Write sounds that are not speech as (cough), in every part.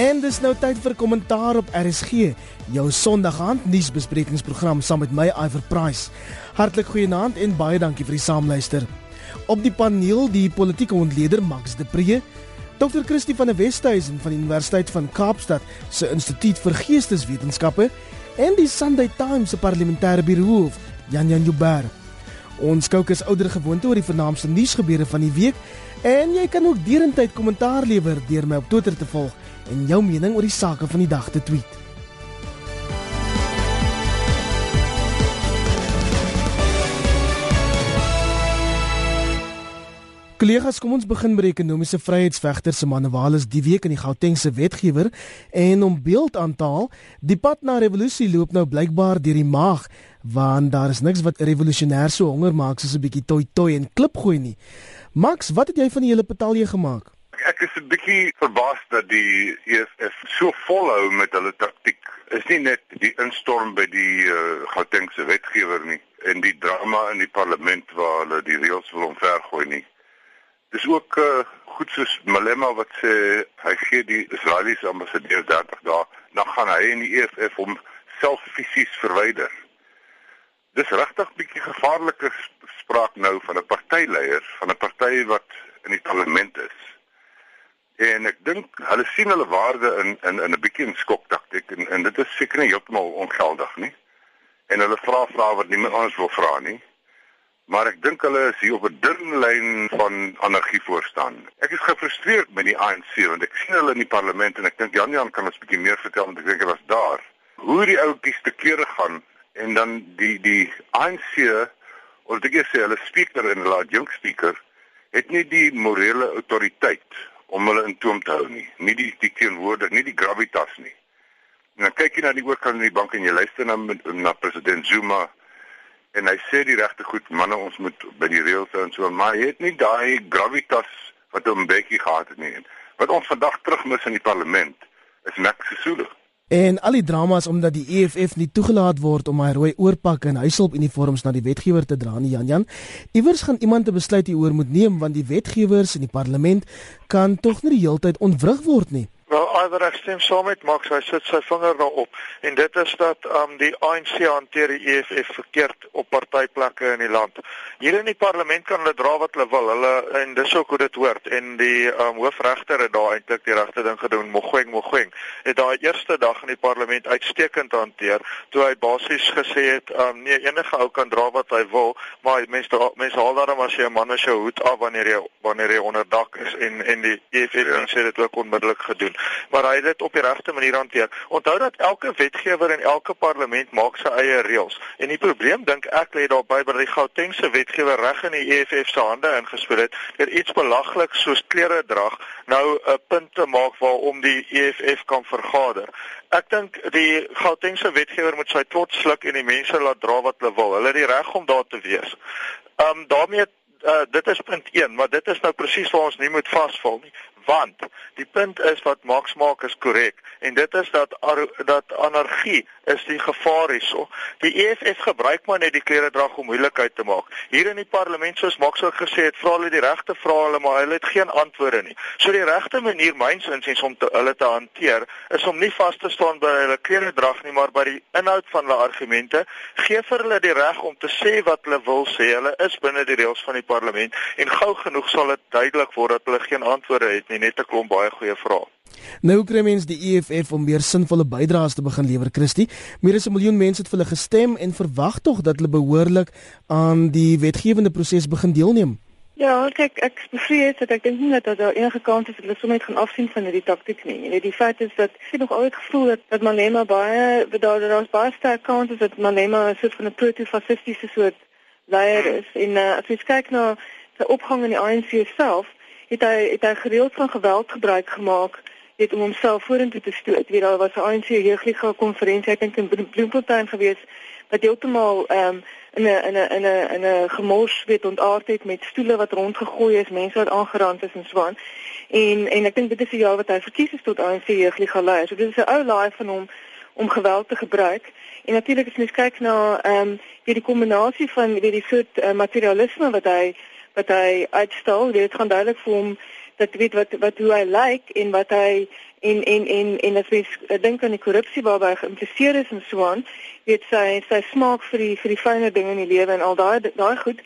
En dis nou tyd vir kommentaar op RSG, jou Sondagaand nuusbesprekingsprogram saam met my Iver Price. Hartlik goeienaand en baie dankie vir die saamluister. Op die paneel die politieke ontleder Max de Pre, Dr. Christie van der Westhuizen van die Universiteit van Kaapstad se Instituut vir Geesteswetenskappe en die Sunday Times se parlementêre biroof Jan Jan Jubber. Ons kyk as ouer gewoonte oor die vernaamste nuusgebeure van die week en jy kan ook derentyd kommentaar lewer deur my op Twitter te volg en jou mening oor die sake van die dag te tweet. Kollegas, kom ons begin met die ekonomiese vryheidsvegter se Manewales die week in die Gautengse wetgewer en om beeld aan te haal, die pad na revolusie loop nou blykbaar deur die maag, want daar is niks wat revolusionêr so honger maak soos 'n bietjie toi toi en klip gooi nie. Max, wat het jy van die hele betalje gemaak? Ek is 'n bietjie verbaas dat die EFF so volhou met hulle taktik. Is nie net die instorm by die uh, Gautengse wetgewer nie en die drama in die parlement waar hulle die reëls wil omvergooi nie. Dis ook uh, goed soos Malema wat sê hy gee die Israeliese ambassadeur 30 dae, dan gaan hy en die EFF hom self fisies verwyder. Dis regtig bietjie gevaarlike spraak nou van 'n partyleier, van 'n party wat in die parlement is. En ek dink hulle sien hulle waarde in in in 'n bietjie in skoktaktik en en dit is seker nie heeltemal ongeldig nie. En hulle vra vra wat niemand anders wil vra nie maar ek dink hulle is hier op 'n dun lyn van anargie voor staan. Ek is gefrustreerd met die ANC want ek sien hulle in die parlement en ek dink Jan Jan kan ons 'n bietjie meer vertel want ek dink hy was daar. Hoe die ouetjies te kere gaan en dan die die ANC of dit gesê hulle speaker en hulle jong speaker het nie die morele autoriteit om hulle in toom te hou nie. Nie die die teenwoordig, nie die gravitas nie. En dan kyk jy na die oorkant van die bank en jy luister na na president Zuma en hy sê die regte goed manne ons moet by die reëls hou en so maar hy het nie daai gravitas wat hom bekkie gehad het nie wat ons vandag terugmis in die parlement is Max Sisulu en al die dramas omdat die EFF nie toegelaat word om hy rooi oorpak en huishulp uniforms na die wetgewer te dra nie Jan Jan. Iewers gaan iemand 'n besluit hieroor moet neem want die wetgewers in die parlement kan tog nie die heeltyd ontwrig word nie Wel, Iver ek stem saam met Max, hy sit sy vinger daarop en dit is dat um die ANC hanteer die EFF verkeerd op partyplekke in die land. Hier in die parlement kan hulle dra wat hulle wil. Hulle en dis ook hoe dit hoort en die um hoofregter het daar eintlik die regte ding gedoen. Mogoeng, Mogoeng het daai eerste dag in die parlement uitstekend hanteer toe hy basies gesê het um nee, enige ou kan dra wat hy wil, maar mense mense haal daarom as jy 'n man as jou hoed af wanneer jy wanneer jy onder dak is en en die EFF ja. sê dit ook onmiddellik gedoen maar hy het dit op die regte manier hanteer. Onthou dat elke wetgewer in elke parlement maak sy eie reëls. En die probleem dink ek lê daarby by die Gautengse wetgewer reg in die EFF se hande ingespeel het deur iets belaglik soos klere drag nou 'n punt te maak waarom die EFF kan vergader. Ek dink die Gautengse wetgewer moet sy trots sluk en die mense laat dra wat hulle wil. Hulle het die reg om daar te wees. Ehm um, daarmee uh, dit is punt 1, maar dit is nou presies waar ons nie moet vasval nie want die punt is wat Max maak is korrek en dit is dat dat anargie is die gevaar hierso. Die EFF gebruik maar net die kleredrag om moeilikheid te maak. Hier in die parlement soos Max ook gesê het, vra hulle die regte vrae hulle maar hulle het geen antwoorde nie. So die regte manier myns insiens om te, hulle te hanteer is om nie vas te staan by hulle kleredrag nie maar by die inhoud van hulle argumente. Gee vir hulle die reg om te sê wat hulle wil sê. Hulle is binne die reëls van die parlement en gou genoeg sal dit duidelik word dat hulle geen antwoorde het nie, net 'n klomp baie goeie vrae. Nou kry mens die EFF om meer sinvolle bydraes te begin lewer, Christie. Meer as 'n miljoen mense het vir hulle gestem en verwag tog dat hulle behoorlik aan die wetgewende proses begin deelneem. Ja, kyk, ek bevrees dat ek dink nie dat daar enige kans is dat hulle sommer net gaan afsien van hierdie taktik nie. Jy weet, die feit is dat ek nog altyd gevoel het dat Malema baie bedoel dat ons baie sterk kans is dat Malema 'n soort van 'n proto-fasistiese soort leier is. En uh, as jy kyk na sy opgang in die ANC self, het hy het hy gereeld van geweld gebruik gemaak het om homself vorentoe te stoot. Weet daar was 'n ANC jeugliga konferensie ek dink in Bloemfontein gewees wat heeltemal ehm um, in 'n in 'n in 'n in 'n gemors weet ontaard het met stoele wat rondgegooi is, mense wat aangerand is en so aan. En en ek dink dit is die jaar wat hy verkies is tot ANC jeugliga leier. So dit is 'n ou laai van hom om geweld te gebruik. En natuurlik as mens kyk na ehm um, wie die kombinasie van weet die soort uh, materialisme wat hy wat hy uitstal, dit gaan duidelik vir hom dat weet wat wat hoe hy lyk en wat hy en en en en as mens dink aan die korrupsie waarby geïmpliseer is en so aan, weet sy sy smaak vir die vir die fynere dinge in die lewe en al daai daai goed.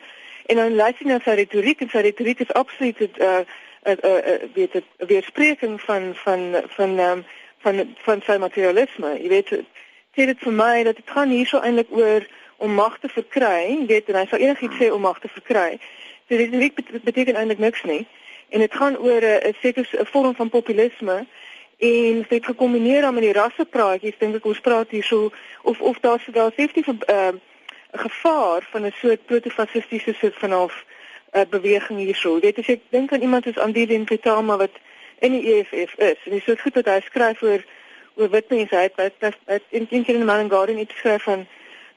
En dan luister jy na sy retoriek en sy retoriek is absoluut 'n uh, 'n uh, uh, weet 'n weerspreking van van van um, van van sy materialisme. Jy weet dit vir my dat dit gaan hier so eintlik oor om mag te verkry, weet en hy sal enigiets sê om mag te verkry. So dit beteken, beteken eintlik niks nie. En dit gaan oor 'n sekere vorm van populisme en dit gekombineer dan met die rassepraatjies dink ek ons praat hier so of of daar safety vir ehm uh, gevaar van 'n soort protofasistiese soort van half uh, beweging hierso. Weet as ek dink aan iemand soos Andile Ntama wat in die EFF is en dis so goed dat hy skryf oor oor wit mense hy het het in in in Man Garden iets geskryf van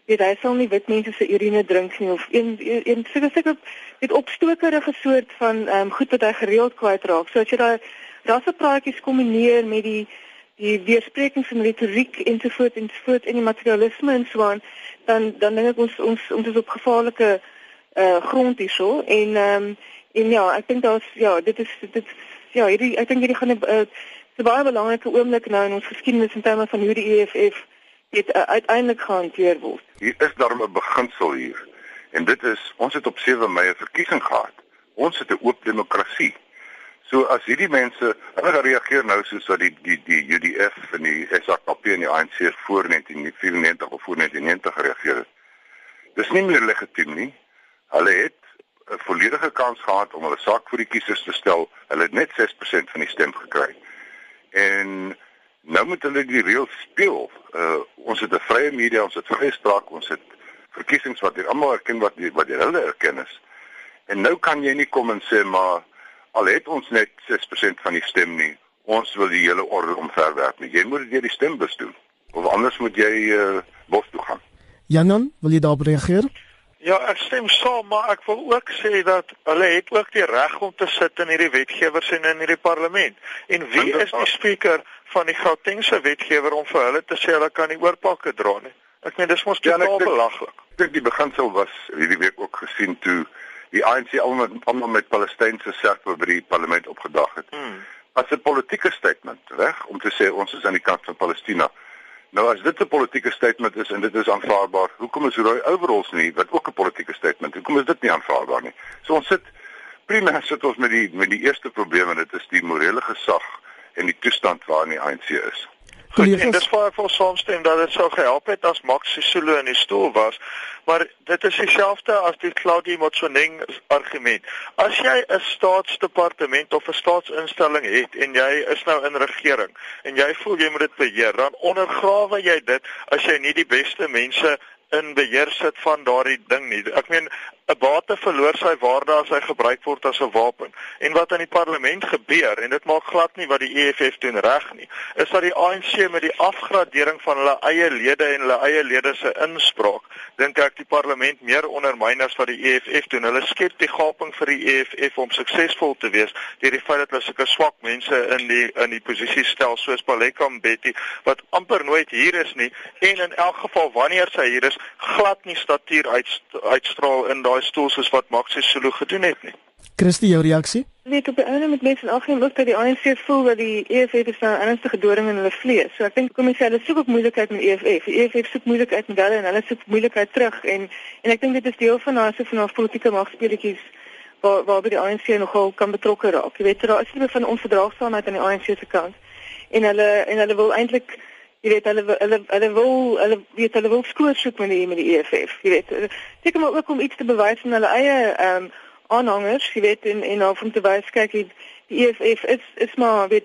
weet hy sal nie wit mense se urine drink nie of een een seker seker dit opstokerige soort van ehm um, goed wat hy gereeld kwyt raak. So as jy daai daarse praatjies kombineer met die die weersprekings van retoriek ensovoorts ensovoorts en die materialisme en so aan dan dan dink ek ons ons ons is op gevaarlike uh grond hierso en ehm um, en ja ek dink daar's ja dit is dit ja hierdie ek dink hierdie gaan 'n uh, baie belangrike oomblik nou in ons geskiedenis in terme van hoe die EFF dit uh, uiteindelik gehanteer word. Hier is daar 'n beginsel hier en dit is ons het op 7 Mei 'n verkiesing gehad. Ons het 'n oop demokrasie. So as hierdie mense hulle reageer nou soos wat die die die UDF en die SACP en die ANC voor 1994 of voor 1990 gereageer het. Dis nie meer legitiem nie. Hulle het 'n volledige kans gehad om hulle saak voor die kiesers te stel. Hulle het net 6% van die stem gekry. En nou moet hulle die reëls speel. Uh ons het 'n vrye media, ons het vrye spraak, ons het verkiesings wat hier almal erken wat die, wat die hulle erken is. En nou kan jy nie kom en sê maar al het ons net 6% van die stem nie, ons wil die hele orde omverwerp nie. Jy moet dit die stembus doen. Of anders moet jy uh, bos toe gaan. Janon, wil jy daarop reageer? Ja, ek stem saam, maar ek wil ook sê dat hulle het ook die reg om te sit in hierdie wetgewers en in hierdie parlement. En wie is die spreker van die Gautengse wetgewer om vir hulle te sê hulle kan nie oorpakke dra nie? Ek meen dis mos ja, totaal belaglik. Ek dink die beginsel was hierdie week ook gesien toe die ANC almal almal met Palestynse serpe by die parlement opgedag het. Hmm. As 'n politieke statement, reg, om te sê ons is aan die kant van Palestina. Nou as dit 'n politieke statement is en dit is aanvaarbaar, hoekom is Roy Overalls nie wat ook 'n politieke statement? Hoekom is dit nie aanvaarbaar nie? So ons sit primêr sit ons met die met die eerste probleem en dit is die morele gesag en die toestand waarin die ANC is. Goed, en dis vir vir saamstem dat dit sou gehelp het as Max Sisulu in die stoel was, maar dit is dieselfde as die Claudie Motsoeneng argument. As jy 'n staatsdepartement of 'n staatsinstelling het en jy is nou in regering en jy voel jy moet dit beheer, dan ondergrawe jy dit as jy nie die beste mense in beheer sit van daardie ding nie. Ek meen 'n bate verloor sy waarde as hy gebruik word as 'n wapen. En wat in die parlement gebeur en dit maak glad nie wat die EFF doen reg nie, is dat die ANC met die afgradering van hulle eie lede en hulle eie lede se inspraak, dink ek die parlement meer ondermyn as wat die EFF doen. Hulle skep die gaping vir die EFF om suksesvol te wees deur die feit dat hulle sulke swak mense in die in die posisie stel soos Paleka Mbeki wat amper nooit hier is nie en in elk geval wanneer sy hier is, glad nie statuur uitstraal in daai daai stoel soos wat Max Sesulu gedoen het nie. Christie, jou reaksie? Net op die einde met mense in algemeen ook dat die ANC voel dat die EFF is nou ernstige doring in hulle vlees. So ek dink kom ons sê hulle soek ook moeilikheid met EFF. Die EFF soek moeilikheid met hulle en hulle soek moeilikheid terug en en ek dink dit is deel van daai so van daai politieke magspeletjies waar waar by die ANC nogal kan betrokke raak. Jy weet daar is nie van onverdraagsaamheid aan die ANC se kant. En hulle en hulle wil eintlik jy weet hulle hulle hulle wil hulle weet hulle wil skoor soek met die met die EFF jy weet. Seker maar ook om iets te bewys van hulle eie ehm um, aanhangers jy weet en en om te wys kyk die, die EFF is is maar weet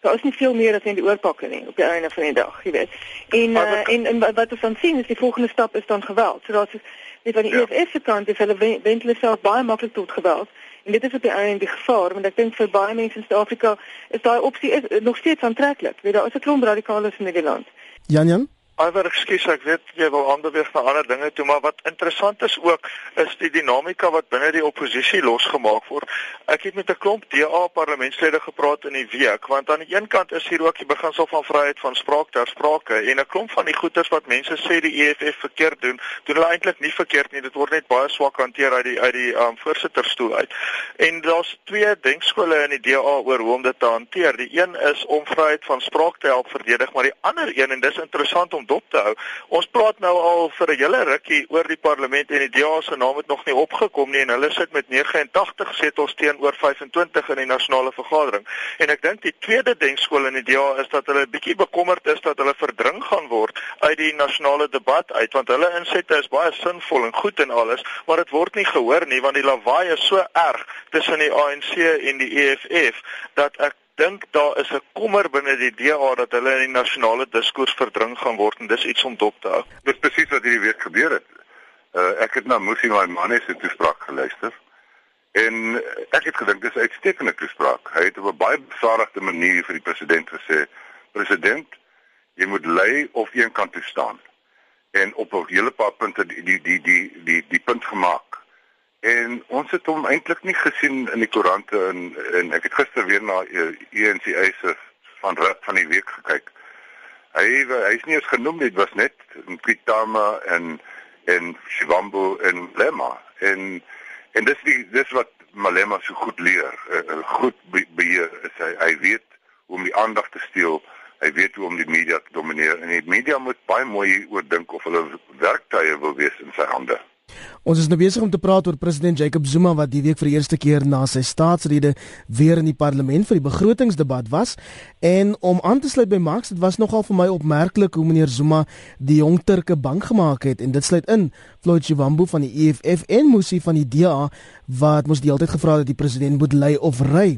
daar is nie veel meer as net die oorpakke nie op die einde van die dag jy weet. En uh, en, en wat ons dan sien is die volgende stap is dan geweld. So daar's weet van die ja. EFF se kant is hulle wend hulle self baie maklik tot geweld En dit is op die einde die gevaar, want ek dink vir baie mense in Suid-Afrika is daai opsie is nog steeds aantreklik. Weet daar is 'n klomp radikales in die land. Jan Jan Alwer ekskuus, ek weet jy wil aanbeweeg na ander dinge toe, maar wat interessant is ook is die dinamika wat binne die oppositie losgemaak word. Ek het met 'n klomp DA parlementslede gepraat in die week, want aan die een kant is hier ook die beginsel van vryheid van spraak ter sprake en 'n klomp van die goeters wat mense sê die EFF verkeerd doen, doen hulle eintlik nie verkeerd nie. Dit word net baie swak hanteer uit die uit die um, voorsitterstoel uit. En daar's twee denkskole in die DA oor hoe om dit te hanteer. Die een is om vryheid van spraak te help verdedig, maar die ander een en dis interessant om dop te hou. Ons praat nou al vir 'n hele rukkie oor die parlement en die DA se naam het nog nie opgekom nie en hulle sit met 89 setels teenoor 25 in die nasionale vergadering. En ek dink die tweede denkskool in die DA is dat hulle bietjie bekommerd is dat hulle verdring gaan word uit die nasionale debat uit want hulle insette is baie sinvol en goed en alles, maar dit word nie gehoor nie want die lawaai is so erg tussen die ANC en die EFF dat ek dink daar is 'n kommer binne die DA dat hulle in die nasionale diskurs verdring gaan word en dis iets om dop te hou. Dis presies wat hierdie week gebeur het. Uh, ek het na Musi Maimane se toespraak geluister en ek het gedink dis 'n uitstekende toespraak. Hy het op 'n baie besadigde manier vir die president gesê: "President, jy moet lei of een kant toe staan." En op 'n hele paar punte die die die die die, die punt gemaak En ons het hom eintlik nie gesien in die koerante en en ek het gister weer na ENCA e se van van die week gekyk. Hy hy is nie eens genoem nie, dit was net Kitama en en Shivambu en Lema en en dis die dis wat Malema so goed leer, uh, goed beheer. Hy hy weet hoe om die aandag te steel. Hy weet hoe om die media te domineer en die media moet baie mooi oordink of hulle werktuie wil wees in sy hande. Ons is nou besig om te praat oor president Jacob Zuma wat die week vir die eerste keer na sy staatsrede weer in die parlement vir die begrotingsdebat was en om aan te sluit by Max dit was nogal vir my opmerklik hoe meneer Zuma die jong Turke bang gemaak het en dit sluit in Floyd Shivambu van die EFF en Musi van die DA wat mos die hele tyd gevra het dat die president moet lei of ry.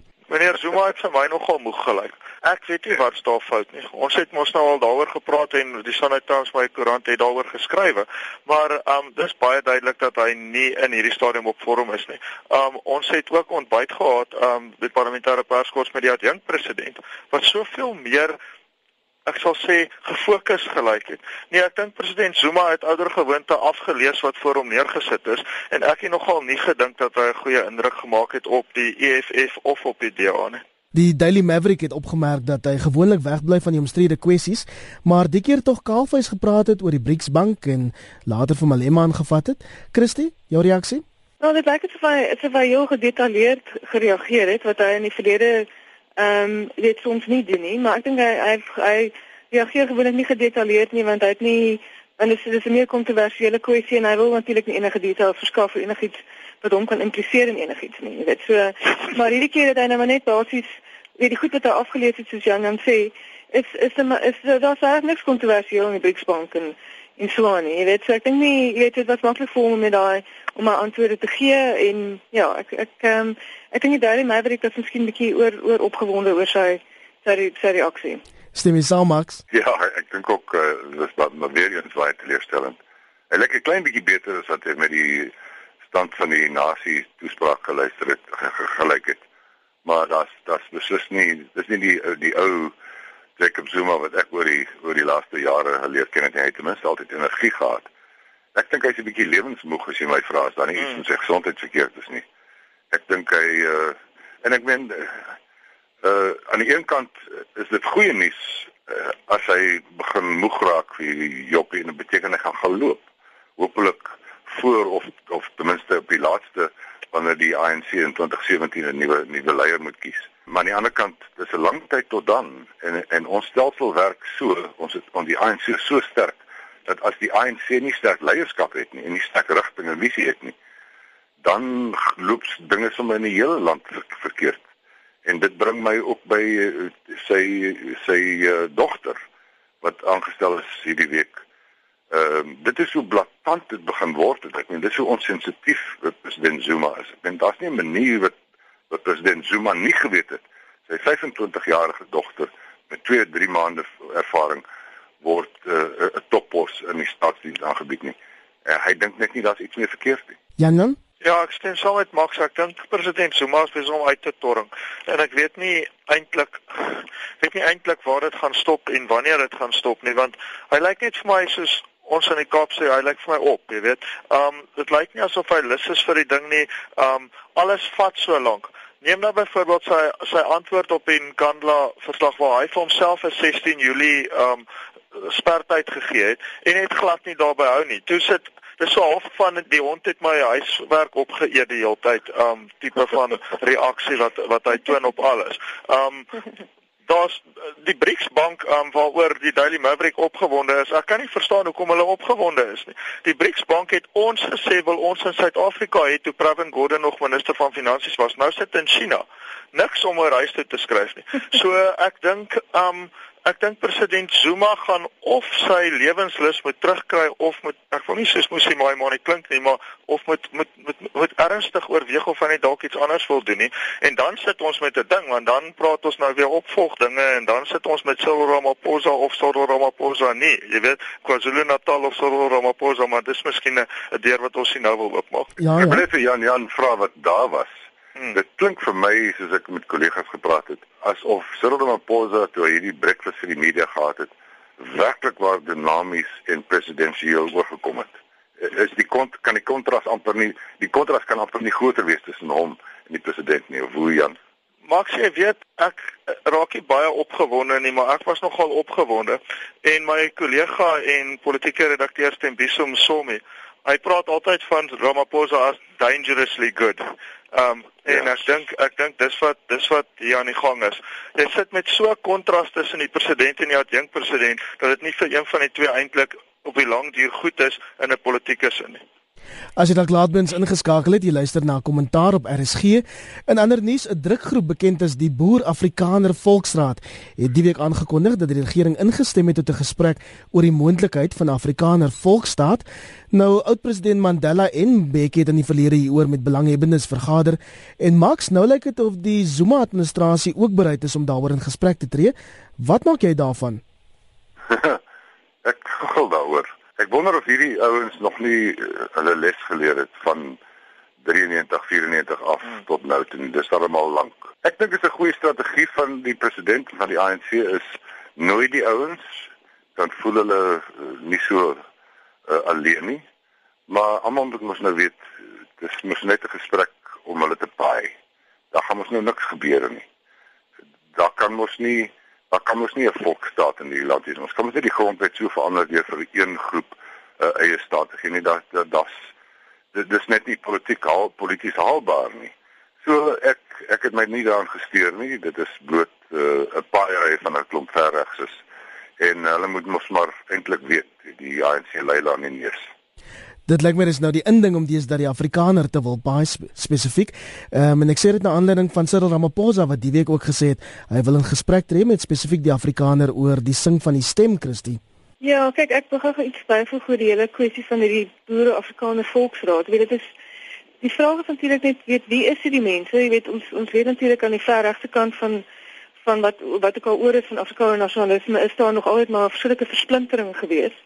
Meneer Zuma het vir my nogal moeg gelyk. Ek weet nie wat daar fout nie. Ons het mos nou al daaroor gepraat en die Sunday Times my koerant het daaroor geskrywe. Maar um dis baie duidelik dat hy nie in hierdie stadium op vorm is nie. Um ons het ook ontbyt gehad um die parlementêre perskors met die adjunkt president wat soveel meer ek sal sê gefokus gelyk het. Nee, ek dink president Zuma het ouer gewoonte afgelees wat voor hom neergesit is en ek het nogal nie gedink dat hy 'n goeie indruk gemaak het op die EFF of op die DA nie. Die Daily Maverick het opgemerk dat hy gewoonlik wegbly van die omstrede kwessies, maar die keer tog kaalvuis gepraat het oor die BRICS bank en later vir Malema aangevat het. Christy, jou reaksie? Nou, dit lyk asof hy asof hy heel gedetailleerd gereageer het wat hy in die verlede ehm um, weet soms nie doen nie, maar ek dink hy hy hy reageer gewoonlik nie gedetailleerd nie want hy het nie en dit is 'n meer kontroversiële kwessie en hy wil natuurlik nie enige detail verskaf vir enigiets wat hom kan impliseer in enigiets nie. Jy weet, so maar hierdie keer het hy nou net basies weet die goed wat hy afgelees het soos Jan dan sê, is is is, is daar's eigenlijk niks kontroversieel in die BRICS bank en en so aan nie. Jy weet, so ek dink nie, jy weet dit was maklik vir hom om met daai om my antwoorde te gee en ja, ek ek ehm um, ek dink die Daily Maverick was miskien 'n bietjie oor oor opgewonde oor sy sy sy reaksie. Stem jy saam, Max? Ja, ek dink ook uh, dis wat maar weer eens baie teleurstellend. Hy lyk 'n klein bietjie beter as wat hy met die stand van die nasie toespraak geluister het gelyk het. Maar daar's daar's beslis nie dis nie die die ou Jacob Zuma wat ek oor die oor die laaste jare geleer ken het hy het ten minste altyd energie gehad. Ek dink hy's 'n bietjie lewensmoeg as jy my vra as dan nie iets mm. in sy gesondheid verkeerd is nie. Ek dink hy uh en ek meen uh aan die een kant is dit goeie nuus uh, as hy begin moeg raak vir die joppie en dit beteken hy gaan gaan loop. Hoopelik voor of of ten minste op die laaste wanneer die ANC in 2017 'n nuwe nuwe leier moet kies. Maar aan die ander kant, dis 'n lang tyd tot dan en en ons stelsel werk so, ons het on die ANC so sterk dat as die ANC nie sterk leierskap het nie en nie sterk rigting en visie het nie, dan loop dinge sommer in die hele land verkeerd. En dit bring my ook by eh, sy sy uh, dogter wat aangestel is hierdie week Ehm uh, dit is so blaatant dit begin word het. Ek meen dis so onsensitief wat president Zuma is. Ek meen daar's nie 'n manier wat wat president Zuma nie geweet het. Sy 25-jarige dogter met 2, 3 maande ervaring word eh, 'n uh, toppos in die staatsdiens aangebied nie. Uh, hy dink net nie daar's iets meer verkeerd nie. Janan Ja, ek stem saam met Max. Ek dink president Zuma is besig om uit te torring. En ek weet nie eintlik weet nie eintlik waar dit gaan stop en wanneer dit gaan stop nie, want hy lyk net vir my soos ons in die Kaap sê hy lyk vir my op, jy weet. Um dit lyk nie asof hy lus is vir die ding nie. Um alles vat so lank. Neem nou byvoorbeeld sy sy antwoord op en Kandla verslag waar hy vir homself 'n 16 Julie um spertyd gegee het en het glad nie daarby hou nie. Toe sit dis so half van die hond het my huiswerk opgeëet die hele tyd um tipe van reaksie wat wat hy toon op alles. Um daar's die BRICS bank um, waaroor die Daily Maverick opgewonde is. Ek kan nie verstaan hoekom hulle opgewonde is nie. Die BRICS bank het ons gesê wil ons in Suid-Afrika hê toe Pravin Gordhan nog minister van finansies was. Nou sit in China. Niks om 'n reis toe te skryf nie. So ek dink um ek dink president Zuma gaan of sy lewenslus moet terugkry of moet ek wil nie soos moes hy maar maar nie klink nie maar of moet moet moet, moet ernstig oorweeg of hy net dalk iets anders wil doen nie. En dan sit ons met 'n ding want dan praat ons nou weer opvolgdinge en dan sit ons met Cyril Ramaphosa of Cyril Ramaphosa nie. Jy weet KwaZulu-Natal of Cyril Ramaphosa maar dis miskien 'n deur wat ons nie nou wil oopmaak ja, ja. ek wil net vir Jan Jan vra wat daar was. Hmm. Dit klink vir my soos ek met kollegas gepraat het, asof Cyril Ramaphosa toe hy hierdie breakfast vir die media gehad het, werklik waar dinamies en presidensieel oorgekom het. Is die kont kan die kontras amper nie die kontras kan amper nie groter wees tussen hom en die president nie, of hoe Jan? Max, jy weet ek raak nie baie opgewonde nie, maar ek was nogal opgewonde en my kollega en politieke redakteur Stembiso Msomi, hy praat altyd van Ramaphosa as dangerously good. Um en ja. ek dink ek dink dis wat dis wat hier aan die gang is. Jy sit met so 'n kontras tussen die president en die adjunk president dat dit nie vir een van die twee eintlik op die lang duur goed is in 'n politieke sin nie. As jy dalk laatbens ingeskakel het, jy luister na 'n kommentaar op RSG. In ander nuus, 'n drukgroep bekend as die Boer Afrikaner Volksraad het die week aangekondig dat die regering ingestem het tot 'n gesprek oor die moontlikheid van 'n Afrikaner Volksstaat. Nou, oud-president Mandela en Mbeki het in die verlede hieroor met belanghebbendes vergader en Max nou lyk dit of die Zuma-administrasie ook bereid is om daaroor in gesprek te tree. Wat maak jy daarvan? (laughs) Ek gou daaroor. Ek wonder of hierdie ouens nog nie uh, hulle les geleer het van 93 94 af hmm. tot nou toe. Dis almal lank. Ek dink dit is 'n goeie strategie van die president van die ANC is nooit die ouens dan voel hulle uh, nie so uh, alleen nie. Maar almal moet mos nou weet dis mos net 'n gesprek om hulle te paai. Daar gaan mos nou niks gebeur nie. Daar kan mos nie daar kan ons nie 'n volksstaat in die land hê. Ons kan mos nie die grondwet so verander deur vir een groep uh, eie staat te gee nie. Dat dat's dit dis net nie politiek haal polities haalbaar nie. So ek ek het my nie daaraan gesteer nie. Dit is bloot uh, 'n uh, paai van 'n klomp verregses en uh, hulle moet mos maar eintlik weet die ANC lei daar nie neus. Dit lyk my dis nou die inding om dies dat die Afrikaner te wil baie spe spesifiek. Ehm um, en ek sê dit na aanleiding van Cyril Ramaphosa wat die week ook gesê het hy wil 'n gesprek tree met spesifiek die Afrikaner oor die sing van die stem Christie. Ja, kyk ek wil gou iets byvoeg oor die hele kwessie van hierdie boere Afrikaner Volksraad. Weet dit is die vraag is natuurlik net weet wie is hierdie mense? Jy weet ons ons weet natuurlik aan die ver regte kant van van wat wat ek al oor het van Afrikaner nasionalisme is daar nog altyd maar 'n verskillike versplintering geweest.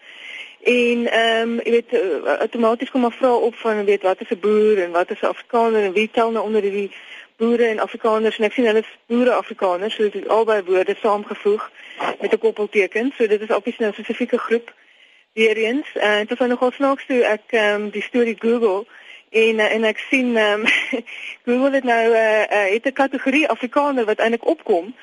En ehm um, jy weet outomaties kom maar vra op van weet wat is 'n boer en wat is 'n Afrikaner en wie tel nou onder die boere en Afrikaners en ek sien hulle is boere Afrikaners, so dit is albei woorde saamgevoeg met 'n koppelteken. So dit is obviously nou 'n spesifieke groep weer eens. En dit was nogal snaaks toe ek ehm um, die storie Google en uh, en ek sien ehm um, (laughs) Google het nou 'n uh, uh, het 'n kategorie Afrikaner wat eintlik opkom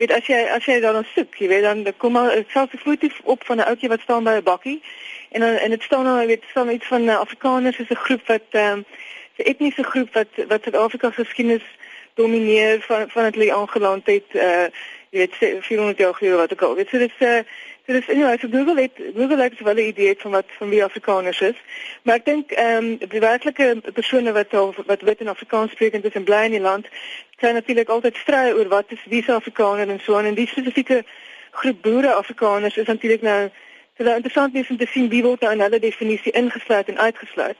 weet as jy as jy dan soek, jy weet dan kom maar selfs 'n foto op van 'n ouetjie wat staan by 'n bakkie en dan en dit staan nou weet staan iets van uh, Afrikaners is 'n groep wat ehm um, 'n etniese groep wat wat Suid-Afrika geskiedenis domineer van van dit lê aangeland het uh jy weet 400 jaar gelede wat ek al weet so dit is uh, So dis anyway, so Google het Google het wel 'n idee van wat van wie Afrikaners is. Maar ek dink ehm um, die werklike persone wat al, wat wit en Afrikaans sprekend is in bly in die land, kan natuurlik altyd stry oor wat is wie se Afrikaner en so aan en die spesifieke groep boere Afrikaners is natuurlik nou so nou interessant is om te sien wie word nou in hulle definisie ingesluit en uitgesluit.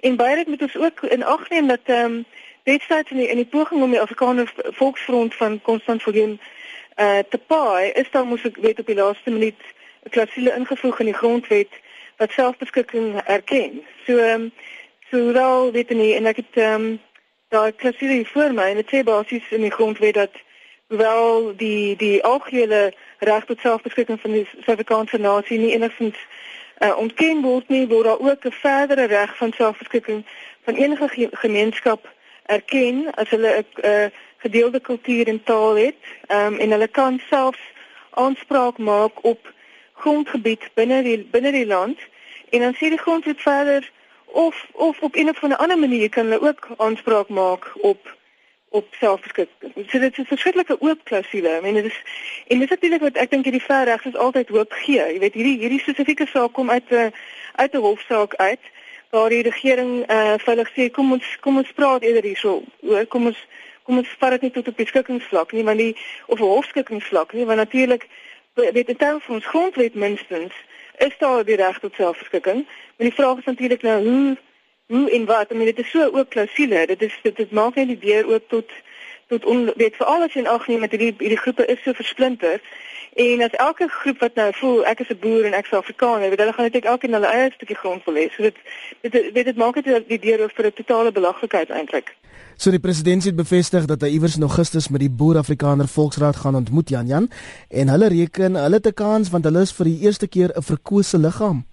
En baie dit moet ons ook in ag neem dat ehm um, destyds in die in die poging om die Afrikaner Volksfront van Constant Viljoen uh te paai is daar moes ek weet op die laaste minuut 'n klausule ingevoeg in die grondwet wat selfbeskikking erken. So um, so so wel weet nie en ek het ehm um, daai hier voor my en dit sê basies in die grondwet dat wel die die algehele reg tot selfbeskikking van die Suid-Afrikaanse nasie nie enigstens uh, ontken word nie, word daar ook 'n verdere reg van selfbeskikking van enige ge gemeenskap erken as hulle 'n uh, gedeelde kultuur en taal het. Um, en hulle kan selfs aanspraak maak op grondgebied binne die binne die land. En dan sê die grondwet verder of of op een of ander manier kan hulle ook aanspraak maak op op selfbeskikking. So dit is 'n verskriklike oop klausule. I mean dit is en dit is natuurlik wat ek dink hierdie verreg is altyd hoop gee. Jy weet hierdie hierdie spesifieke saak kom uit 'n uit 'n hofsaak uit waar die regering eh uh, veilig sê kom ons kom ons praat eerder hierso. Hoor, kom ons kom ons vat dit nie tot op beskikkingsvlak nie, maar nie of hofskikkingsvlak nie, want natuurlik weet dit dan van ons grondwet minstens is daar die reg tot selfbeskikking. Maar die vraag is natuurlik nou hoe hoe en wat? I mean dit is so ook klousule. Dit is dit, dit maak net die deur oop tot tot on, weet vir alles in ag neem met hierdie hierdie groepe is so versplinter. En as elke groep wat nou voel ek is 'n boer en ek is Afrikaner, weet hulle gaan net elkeen hulle eie stukkie grond wil hê. So dit dit weet dit maak dit die deur oop vir 'n totale belaglikheid eintlik. So die president het bevestig dat hy iewers in Augustus met die Boer-Afrikaner Volksraad gaan ontmoet Jan Jan en hulle reken hulle te kans want hulle is vir die eerste keer 'n verkose liggaam.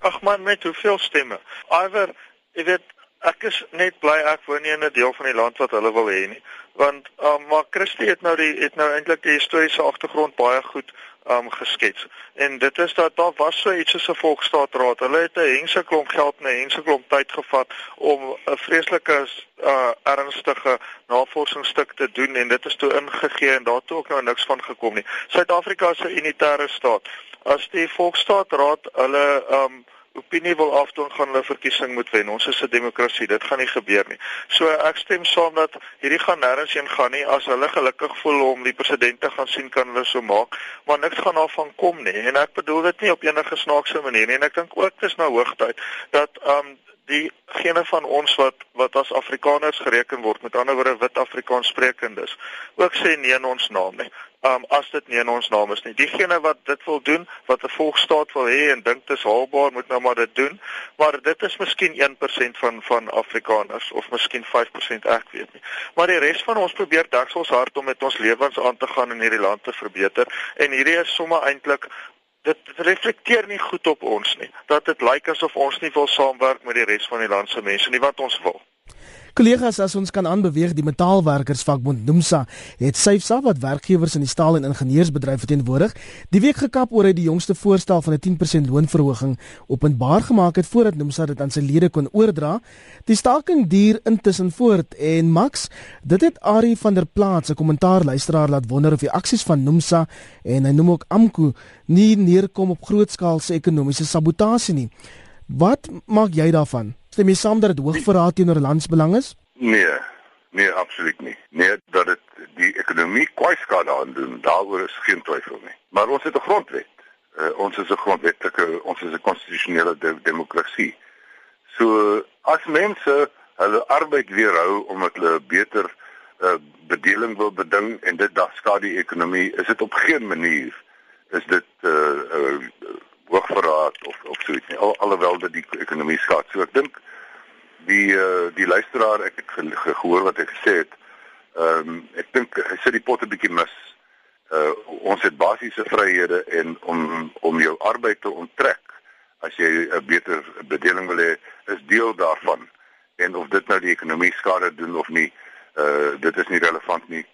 Ag man, met hoeveel stemme? Iwer Jy weet, ek is net bly ek woon nie in 'n deel van die land wat hulle wil hê nie. Want um, maar Christie het nou die het nou eintlik die historiese agtergrond baie goed um geskets. En dit is dat daar was so iets soos 'n volksstaatraad. Hulle het 'n hengse klomp geld en 'n hengse klomp tyd gevat om 'n vreeslike uh ernstige navorsingsstuk te doen en dit is toe ingegee en daartoe ook nou niks van gekom nie. Suid-Afrika is 'n unitêre staat. As die volksstaatraad hulle um opinie wil afdoen gaan hulle verkiesing moet wen. Ons is 'n demokrasie. Dit gaan nie gebeur nie. So ek stem saam dat hierdie gaan nêrens heen gaan nie. As hulle gelukkig voel om die president te gaan sien kan hulle so maak, maar niks gaan daarvan kom nie. En ek bedoel dit nie op enige snaakse manier nie. En ek dink ook dis nou hoogtyd dat um diegene van ons wat wat as Afrikaners gereken word, met ander woorde wit Afrikaans sprekendes, ook sê nee in ons naam nie um, as dit nie in ons naam is nie. Diegene wat dit wil doen, wat 'n volksstaat wil hê en dink dit is haalbaar, moet nou maar dit doen. Maar dit is miskien 1% van van Afrikaners of miskien 5%, ek weet nie. Maar die res van ons probeer daksels hard om met ons lewens aan te gaan in hierdie land te verbeter en hierdie is sommer eintlik dit reflekteer nie goed op ons nie. Dat dit lyk asof ons nie wil saamwerk met die res van die land se mense nie wat ons wil. Kollegas, as ons kan aanbeweeg, die Metaalwerkersvakbond Nomsa het SAFSA wat werkgewers in die staal- en ingenieursbedryf verteenwoordig, die week gekap oor hy die jongste voorstel van 'n 10% loonverhoging openbaar gemaak het voordat Nomsa dit aan sy lede kon oordra. Die staking duur intussen voort en Max, dit het Ari van der Plaas, 'n kommentaar luisteraar laat wonder of die aksies van Nomsa en hy noem ook AMKU nie neerkom op grootskaalse ekonomiese sabotasie nie. Wat maak jy daarvan? Stem jy saam dat dit hoogverraad teenoor landsbelang is? Nee. Nee, absoluut nie. Nee, dat dit die ekonomie kwai skade aan doen, daaroor is geen twyfel nie. Maar ons het 'n grondwet. Uh, ons is 'n grondwetlike, ons is 'n konstitusionele de demokrasie. So as mense hulle arbeid weerhou omdat hulle beter uh, bedeling wil beding en dit dag skade die ekonomie, is dit op geen manier is dit uh, uh hoogverraad of of so iets nie. Al, alhoewel dit die ekonomie skaad. So ek dink die uh, die luisteraar ek het ge, ge, gehoor wat hy gesê het. Ehm um, ek dink hy sit die pot 'n bietjie mis. Uh ons het basiese vryhede en om om jou arbeid te onttrek as jy 'n beter bedeling wil hê is deel daarvan. En of dit nou die ekonomie skade doen of nie, uh dit is nie relevant nie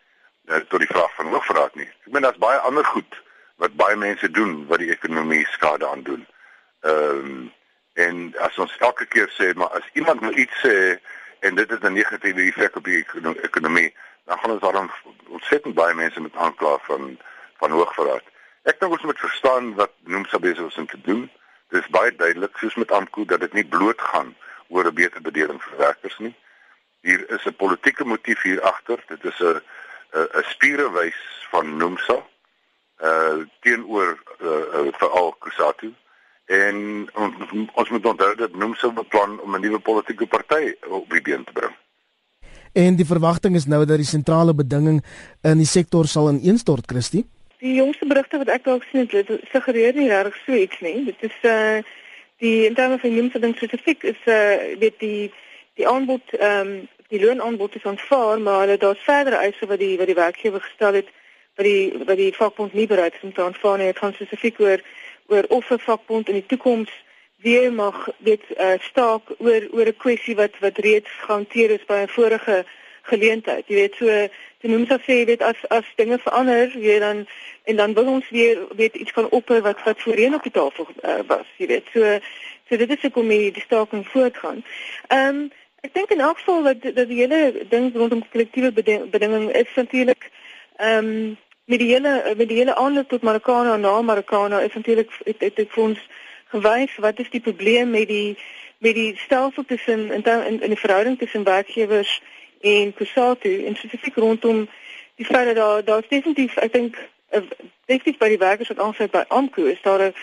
uh, tot die vraag van hoogverraad nie. Ek meen daar's baie ander goed wat baie mense doen wat die ekonomie skade aan doen. Ehm um, en as ons elke keer sê maar as iemand nou iets sê en dit het 'n negatiewe effek op die ekonomie, dan gaan ons daarom ontsettend baie mense met aankla van van hoogverraad. Ek dink ons moet verstaan wat noem Sabese ons om te doen. Dit is baie duidelik soos met Amku dat dit nie bloot gaan oor 'n beter bedeling vir werkers nie. Hier is 'n politieke motief hier agter. Dit is 'n 'n spierewys van Nomsa uh teenoor uh, uh veral Kusatu en ons, ons moet onthou dat noem so 'n plan om 'n nuwe politieke party op die been te bring. En die verwagting is nou dat die sentrale bedinging in die sektor sal ineenstort, Christie. Die jongste berigte wat ek dalk sien, dit suggereer nie regtig so iets nie. Dit is uh die in terme van noem ding spesifiek is uh weet die die aanbod ehm um, die loonaanbod is aanvaar maar hulle daar's verdere eise wat die wat die werkgewer gestel het wat die wat die vakbond nie bereid is om te aanvaar nie. Dit gaan spesifiek oor oor of 'n vakbond in die toekoms weer mag dit uh, staak oor oor 'n kwessie wat wat reeds gehanteer is by 'n vorige geleentheid. Jy weet so te noem sou sê dit as as dinge verander, jy dan en dan wil ons weer weet iets van opper wat wat voorheen op die tafel uh, was, jy weet. So so dit is hoekom die, die staking voortgaan. Ehm um, ek dink in elk geval dat dat die hele ding rondom kollektiewe bedinging is natuurlik ehm um, met die hele met die hele aanloop tot en na Marokko is natuurlik het, het, het vir ons gewys wat is die probleem met die met die stelsel tussen in in, in die verhouding tussen werkgewers en Kusatu. En spesifiek rondom die feit dat daar daar's definitief ek dink eh, definitief by die werkers wat aansluit by AMKU is daar 'n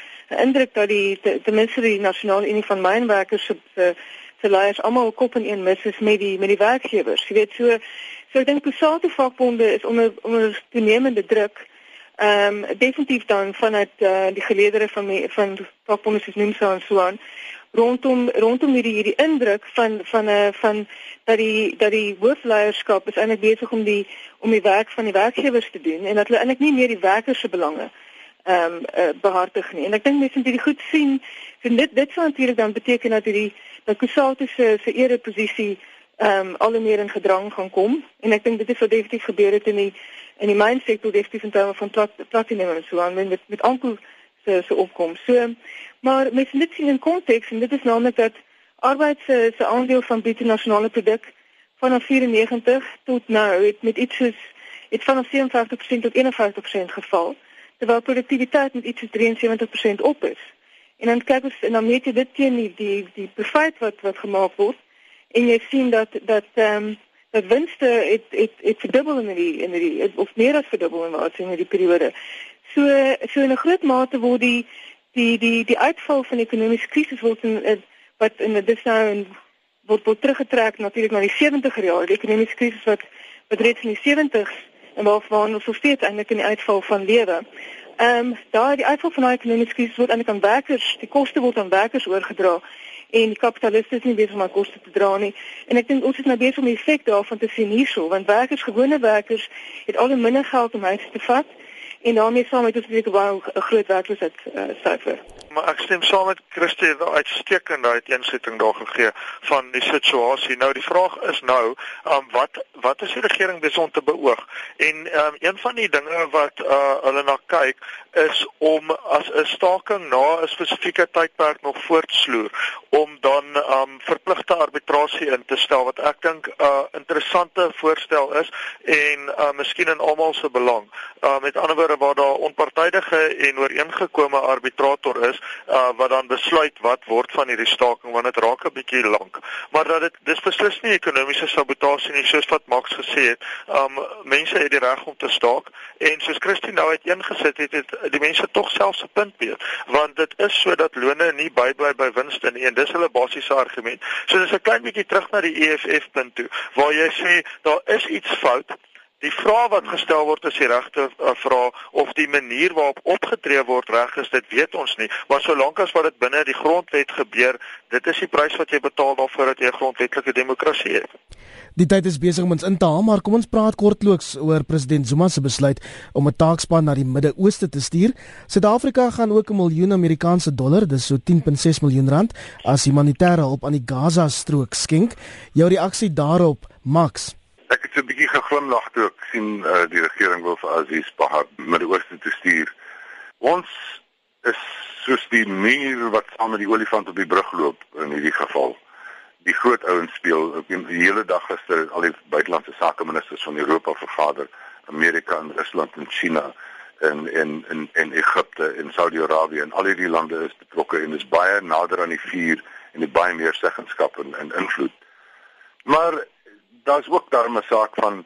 indruk dat die ten minste die nasionale unie van mynwerkers se se leiers almal kop in een mis is met die met die werkgewers. Jy weet so so ek dink Kusatu vakbonde is onder onder toenemende druk Ehm um, definitief dan vanuit uh, die geleedere van my, van vakbonde soos Nomsa en so aan rondom rondom hierdie hierdie indruk van van 'n uh, eh, van dat die dat die hoofleierskap is eintlik besig om die om die werk van die werkgewers te doen en dat hulle eintlik nie meer die werkers se belange ehm um, uh, behartig nie. En ek dink mense moet dit goed sien. So dit dit sou natuurlik dan beteken dat hierdie dat Kusatu se se ere posisie ehm um, al meer in gedrang gaan kom en ek dink dit het definitief gebeur het in die in die mynsektor definitief in terme van plat, platinum en so aan met met amper se se opkom. So maar mens moet dit sien in konteks en dit is naamlik dat arbeid se se aandeel van bruto nasionale produk van 94 tot nou het met iets soos het van 57% tot 51% geval terwyl produktiwiteit met iets soos 73% op is. En dan kyk ons en dan meet jy dit teen die die die profit wat wat gemaak word en jy sien dat dat ehm um, dat winste het het het verdubbel in die in die of meer as verdubbel in wat in die periode. So so in 'n groot mate word die die die die uitval van die ekonomiese krisis word in wat in dit nou in word word teruggetrek natuurlik na die 70er jare, die ekonomiese krisis wat wat reeds in die 70s en waarvan ons steeds eintlik in die uitval van lewe. Ehm um, daar die uitval van die ekonomiese krisis word eintlik aan werkers, die koste word aan werkers oorgedra en die kapitaliste is nie besig om aan koste te dra nie. En ek dink ons is nou besig om die effek daarvan te sien hierso, want werkers, gewone werkers, het al minder geld om huis te vat en daarmee saam met ons hoe 'n groot werkloosheid uh, syfer. Maar ek stem saam met Christie dat uitstekende uiteensetting daar gegee van die situasie. Nou die vraag is nou, um, wat wat is die regering besig om te beoog? En um, een van die dinge wat uh, hulle na kyk is om as 'n staking na 'n spesifieke tydperk nog voortsloer om dan um verpligte arbitrasie in te stel wat ek dink 'n uh, interessante voorstel is en uh, miskien in almal se belang. Uh, met ander woorde waar daar onpartydige en ooreengekome arbitrator is uh, wat dan besluit wat word van hierdie staking want dit raak 'n bietjie lank. Maar dat dit dis beslis nie ekonomiese sabotasie nie soos wat Max gesê het. Um mense het die reg om te staak en soos Christine nou uiteengesit het, het die mense tog selfs 'n punt beet want dit is sodat lone nie bybly by winste nie en dis hulle basiese argument. So dis 'n klein bietjie terug na die EFF punt toe waar jy sê daar is iets fout Die vraag wat gestel word is die regte uh, vraag of die manier waarop opgetree word reg is, dit weet ons nie. Maar solank as wat dit binne die grondwet gebeur, dit is die prys wat jy betaal daarvoor dat jy 'n grondwetlike demokrasie het. Die tyd is besig om ons in te haal, maar kom ons praat kortliks oor president Zuma se besluit om 'n taakspan na die Midde-Ooste te stuur. Suid-Afrika gaan ook 'n miljoen Amerikaanse dollar, dis so 10.6 miljoen rand, as humanitêre hulp aan die Gaza-strook skenk. Jou reaksie daarop, Max? Ek het so 'n bietjie geglimlag toe ek sien uh, die regering wil vir Aziz Bahar Midde-Ooste toe stuur. Ons is soos die muur wat saam met die olifant op die brug loop in hierdie geval. Die groot ouens speel op die hele dag gister al die buitelandse sake ministers van Europa vergader, Amerika en Rusland en China en en en en Egipte en Saudi-Arabië en al hierdie lande is betrokke en is baie nader aan die vuur en het baie meer seggenskap en, en invloed. Maar daar's ook daar 'n saak van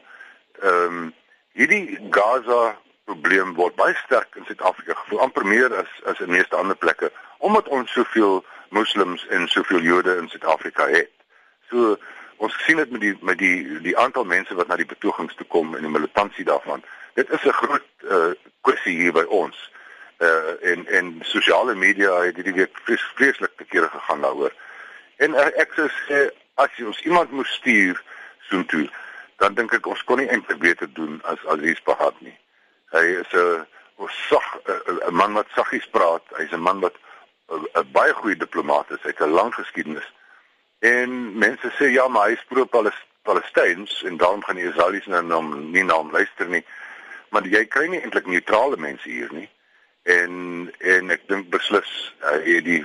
ehm um, hierdie Gaza probleem word baie sterk in Suid-Afrika gevoel amper meer as as in meeste ander plekke omdat ons soveel moslems en soveel Jode in Suid-Afrika het. So ons sien dit met die met die die aantal mense wat na die betogings toe kom en die militansie daarvan. Dit is 'n groot uh, kwessie hier by ons. uh en en sosiale media het hierdie week vrees, vreeslik te kere gegaan daaroor. En uh, ek sê as jy ons iemand moet stuur soontoe, dan dink ek ons kon nie eintlik beter doen as Aziz Bahat nie. Hy is 'n sag 'n man wat saggies praat. Hy's 'n man wat 'n baie goeie diplomaat is. Hy het 'n lang geskiedenis. En mense sê ja, maar hy is pro-Palestyns en daarom gaan die Israelies nou na hom nie na hom luister nie. Maar jy kry nie eintlik neutrale mense hier nie en en ek dink beslis hy het die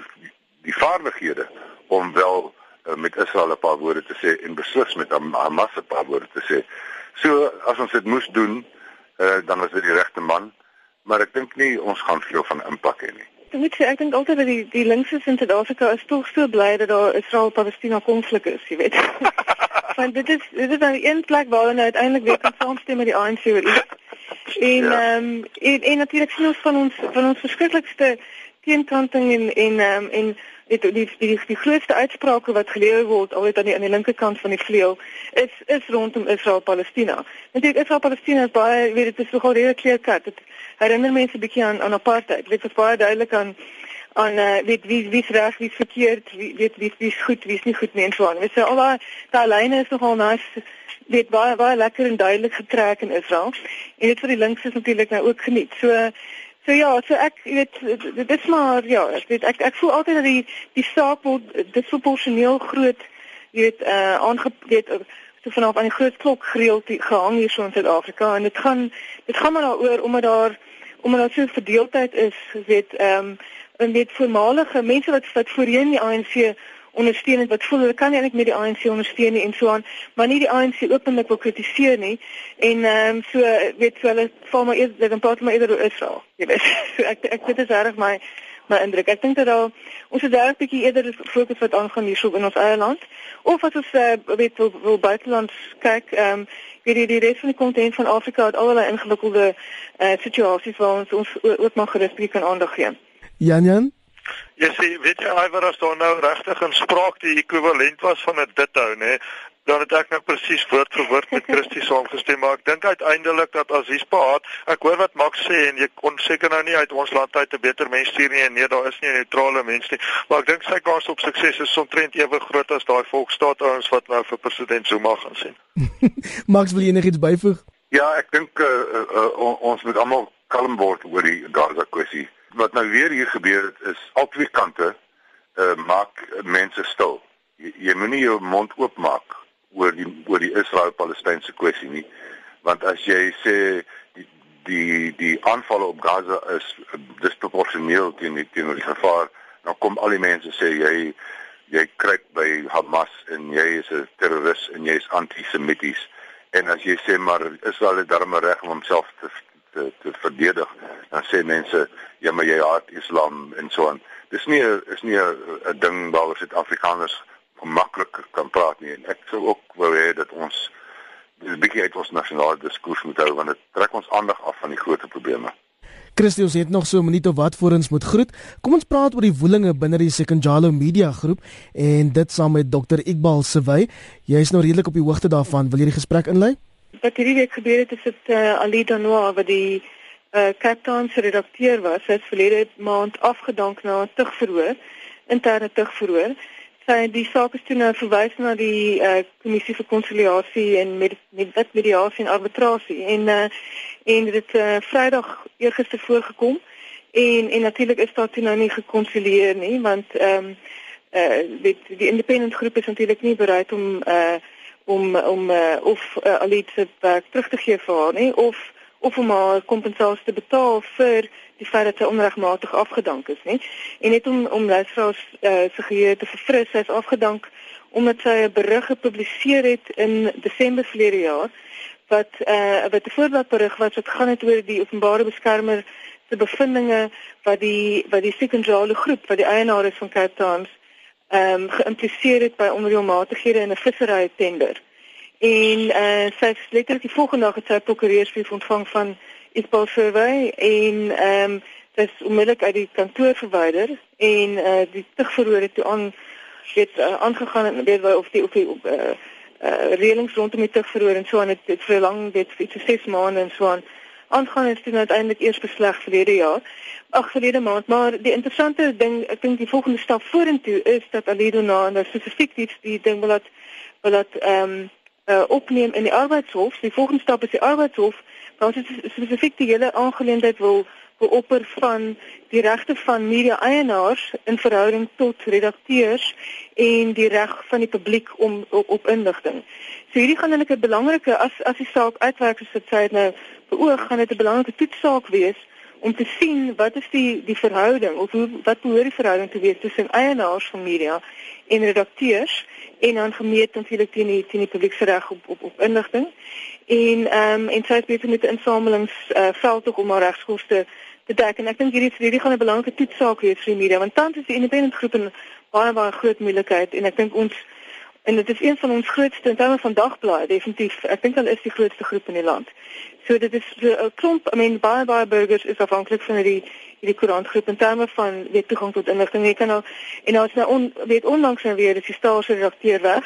die vaardighede om wel met Israel 'n paar woorde te sê en beslis met Hamas 'n paar woorde te sê. So as ons dit moes doen, uh, dan was dit die regte man, maar ek dink nie ons gaan veel van impak hê nie. Ek moet sê ek dink altyd dat die die linkses in Suid-Afrika is tog so bly dat daar Israel-Palestina konflik is, jy weet. (laughs) Want dit is dit is nou een plek waar hulle nou uiteindelik weer kan saamstem met die ANC oor iets. En ja. ehm ja. um, en, en natuurlik sien ons van ons van ons verskriklikste teenkanting en en ehm um, en die, die die die grootste uitsprake wat gelewer word altyd aan die aan die linkerkant van die vleuel is is rondom Israel-Palestina. Natuurlik Israel-Palestina is baie weet dit is nogal redelik kleurkat. Dit herinner mense bietjie aan aan apartheid. Dit is baie duidelik aan aan uh, weet wie wie reg wie verkeerd wie weet wie wie is goed wie is nie goed nie en so aan. Dit is al daai daai lyne is nogal nice weet baie baie lekker en duidelik getrek in Israel. En dit vir die links is natuurlik nou ook geniet. So so ja, so ek weet dit is maar ja, ek weet ek ek voel altyd dat die die saak word disproporsioneel groot weet uh aangeweet so vanaf aan die groot klok gereeld gehang hier so in Suid-Afrika. En dit gaan dit gaan maar daaroor omdat daar omdat daar so verdeeldheid is, weet ehm um, en weet voormalige mense wat wat voorheen die ANC ondersteun het wat voel hulle kan eintlik met die ANC ondersteun en so aan, maar nie die ANC openlik wil kritiseer nie. En ehm um, so weet so hulle val maar eers dan praat maar eerder oor Israel. Jy weet. (laughs) So ek ek dit is reg my my indruk. Ek dink dat daar ons het dalk 'n bietjie eerder fokus wat aangaan hierso in ons eie land of as ons uh, weet wil, wil buiteland kyk ehm um, weet jy die res van die kontinent van Afrika het allerlei ingewikkelde uh, situasies waar ons ons ook maar gerus bietjie kan aandag gee. Jan Jan Jy sê weet jy Iwer as daar nou regtig in spraak die ekwivalent was van 'n dit hou nê dan het ek nou presies woord vir woord met Christie (laughs) saamgestem maar ek dink uiteindelik dat Aziz Paat ek hoor wat Max sê en jy kon seker nou nie uit ons land uit 'n beter mens stuur nie en nee daar is nie 'n neutrale mens nie maar ek dink sy kans op sukses is omtrent ewe groot as daai volksstaat ouens wat nou vir president Zuma gaan sien. (laughs) Max wil jy enigiets byvoeg? Ja ek dink uh, uh, uh, ons moet almal kalm word oor die Gaza kwessie wat nou weer hier gebeur het is al twee kante uh, maak mense stil. Jy, jy moenie jou mond oopmaak oor die oor die Israel-Palestynse kwessie nie. Want as jy sê die die die aanvalle op Gaza is disproporsioneel teen die teen die gevaar, dan kom al die mense sê jy jy kruip by Hamas en jy is 'n terroris en jy is antisemities. En as jy sê maar Israel het darm reg om homself te te, te verdedig, dan sê mense ja maar jy haat Islam en so aan. Dis nie is nie 'n ding waaroor Suid-Afrikaners maklik kan praat nie. En ek sou ook wou hê dat ons dis bietjie uit ons nasionale diskurs moet hou want dit trek ons aandag af van die groot probleme. Christie ons het nog so 'n minuut of wat voor ons moet groet. Kom ons praat oor die woelinge binne die Sekonjalo Media Groep en dit saam met Dr. Iqbal Sewy. Jy is nou redelik op die hoogte daarvan. Wil jy die gesprek inlei? Wat hierdie week gebeur het is dit uh, Ali Danoa wat die uh, Cape Town se redakteur was. Het verlede maand afgedank na 'n tugverhoor, interne tugverhoor. Sy die saak is toe nou verwys na die uh, kommissie vir konsiliasie en met met mediasie en arbitrasie en uh, en dit uh, Vrydag eergister voorgekom en en natuurlik is daar toe nou nie gekonsilieer nie want ehm um, uh, die, die independent groep is natuurlik nie bereid om uh, om om uh, of uh, alite se werk terug te gee vir haar nie of of om haar kompensasie te betaal vir die feit dat sy onregmatig afgedank is, nie. En net om om luisteraars uh, se geheue te verfris, sy is afgedank omdat sy 'n berig gepubliseer het in Desember verlede jaar wat uh wat 'n voorbeeldberig was wat gaan het oor die openbare beskermer se bevindinge wat die wat die sekondrale groep wat die eienaar is van Cape Town ehm um, geïmpliseer het by onreëlmatighede in 'n vissery tender. En uh sy letterlik die volgende dag het sy prokureursbrief ontvang van Isbal Survey en ehm um, sy is onmiddellik uit die kantoor verwyder en uh die tugverhoor het toe aan weet uh, aangegaan en weet of die of die uh, uh reëlings rondom die tugverhoor en so aan het, het vir lang dit vir 6 maande en so aan aangaan is dit uiteindelik eers besleg verlede jaar. Ag verlede maand, maar die interessante ding, ek dink die volgende stap vorentoe is dat Alido na nou spesifiek die, die ding wil dat wil dat ehm um, uh, opneem in die arbeidshof. Die volgende stap is die arbeidshof, waar dit spesifiek die hele aangeleentheid wil beopper van die regte van media eienaars in verhouding tot redakteurs en die reg van die publiek om op, op inligting. So hierdie gaan eintlik 'n belangrike as as die saak uitwerk soos dit sê nou beoog gaan dit 'n belangrike toetsaak wees om te sien wat is die die verhouding of hoe wat behoort die verhouding te wees tussen eienaars van media en redakteurs en dan gemeet natuurlik teen die teen die publiek se reg op op op inligting en ehm um, en sy het besig met insamelings uh, veldtog om haar regskoste te dek en ek dink hierdie hierdie gaan 'n belangrike toetsaak wees vir die media want tans is die independent groep 'n baie baie groot moeilikheid en ek dink ons en dit is een van ons grootste in terme van dagblaaie definitief ek dink al is die grootste groep in die land. So dit is 'n klomp i mean baie baie burgers is afhanklik van hierdie hierdie koerantgroep in terme van weet toegang tot inligting. Jy kan nou en nou is nou on, weet onlangs nou weer is die staatse redakteur weg.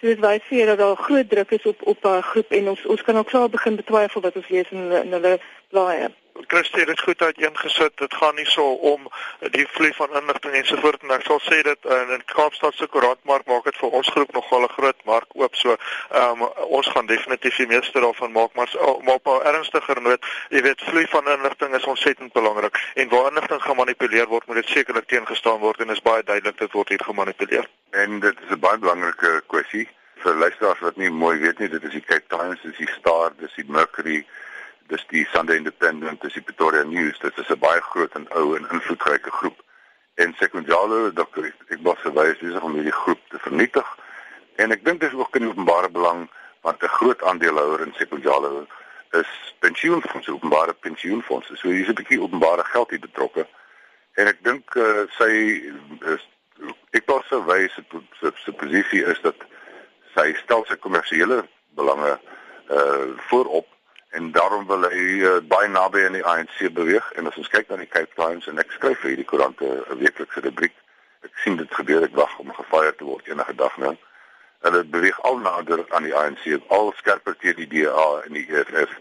So dit wys vir dat daar groot druk is op op 'n groep en ons ons kan ook klaar begin betwyfel wat ons lees in, in hulle blaaie Christie het dit goed uiteengesit. Dit gaan nie so om die vloei van inligting en so voort en ek sal sê dit in, in Kaapstad se koerantmark maak dit vir ons groep nogal 'n groot mark oop. So ehm um, ons gaan definitief die meeste daarvan maak, maar maar op 'n ernstiger noot, jy weet, vloei van inligting is ontsettend belangrik en waar inligting gemanipuleer word, moet dit sekerlik teengestaan word en is baie duidelik dit word hier gemanipuleer. En dit is 'n baie belangrike kwessie vir luisteraars wat nie mooi weet nie, dit is die Cape Times, dit is die Star, dit is die Mercury dis die Sunday Independent, dis die Pretoria News. Dit is 'n baie groot en ou en invloedryke groep. En Sekunjalo, dokter, ek was verwys dis om hierdie groep te vernietig. En ek dink dit is ook in openbare belang want 'n groot aandeelhouer in Sekunjalo is pensioenfondse, openbare pensioenfondse. So hier's 'n bietjie openbare geld hier betrokke. En ek dink uh, sy is ek was verwys sy sy posisie is dat sy stel sy kommersiële belange uh voorop en daarom wil hy uh, baie naby aan die ANC beweeg. En as ons kyk na die Cape Times en ek skryf vir hierdie koerante 'n weeklikse rubriek ek sien dit gebeur ek wag om gefire te word enige dag nou. Hulle beweeg al nader aan die ANC al skerper teen die DA en die EFF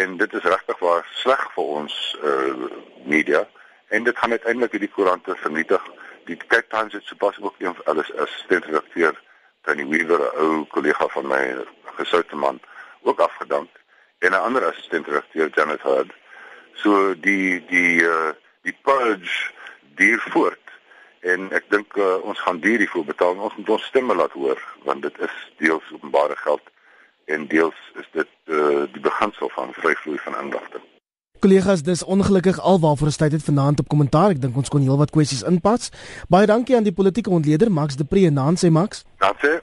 en dit is regtig waar sleg vir ons uh, media. En dit gaan uiteindelik hierdie koerante vernietig. Die Cape Times het sopas ook een alles assistent redakteur Tony Weaver 'n ou kollega van my gesoute man ook afgedank en 'n ander assistent redakteur Janet Hurd. So die die uh die purge duur voort en ek dink uh, ons gaan duur hiervoor betaal. Ons moet ons stemme laat hoor want dit is deels openbare geld en deels is dit uh die beginsel van vryvloei van inligting. Kollegas, dis ongelukkig alwaarvoor ons tyd het vanaand op kommentaar. Ek dink ons kon heelwat kwessies inpas. Baie dankie aan die politieke ontleder Max de Pre en Nancy Max. Dankie.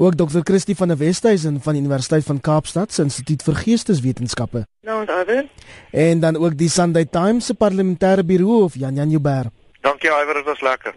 Ook Dr. Christie van der Westhuizen van die Universiteit van Kaapstad se Instituut vir Geesteswetenskappe. Nou, Iver. En dan ook die Sunday Times se parlementêre birou of Jan Jan Jubber. Dankie Iver, dit was lekker.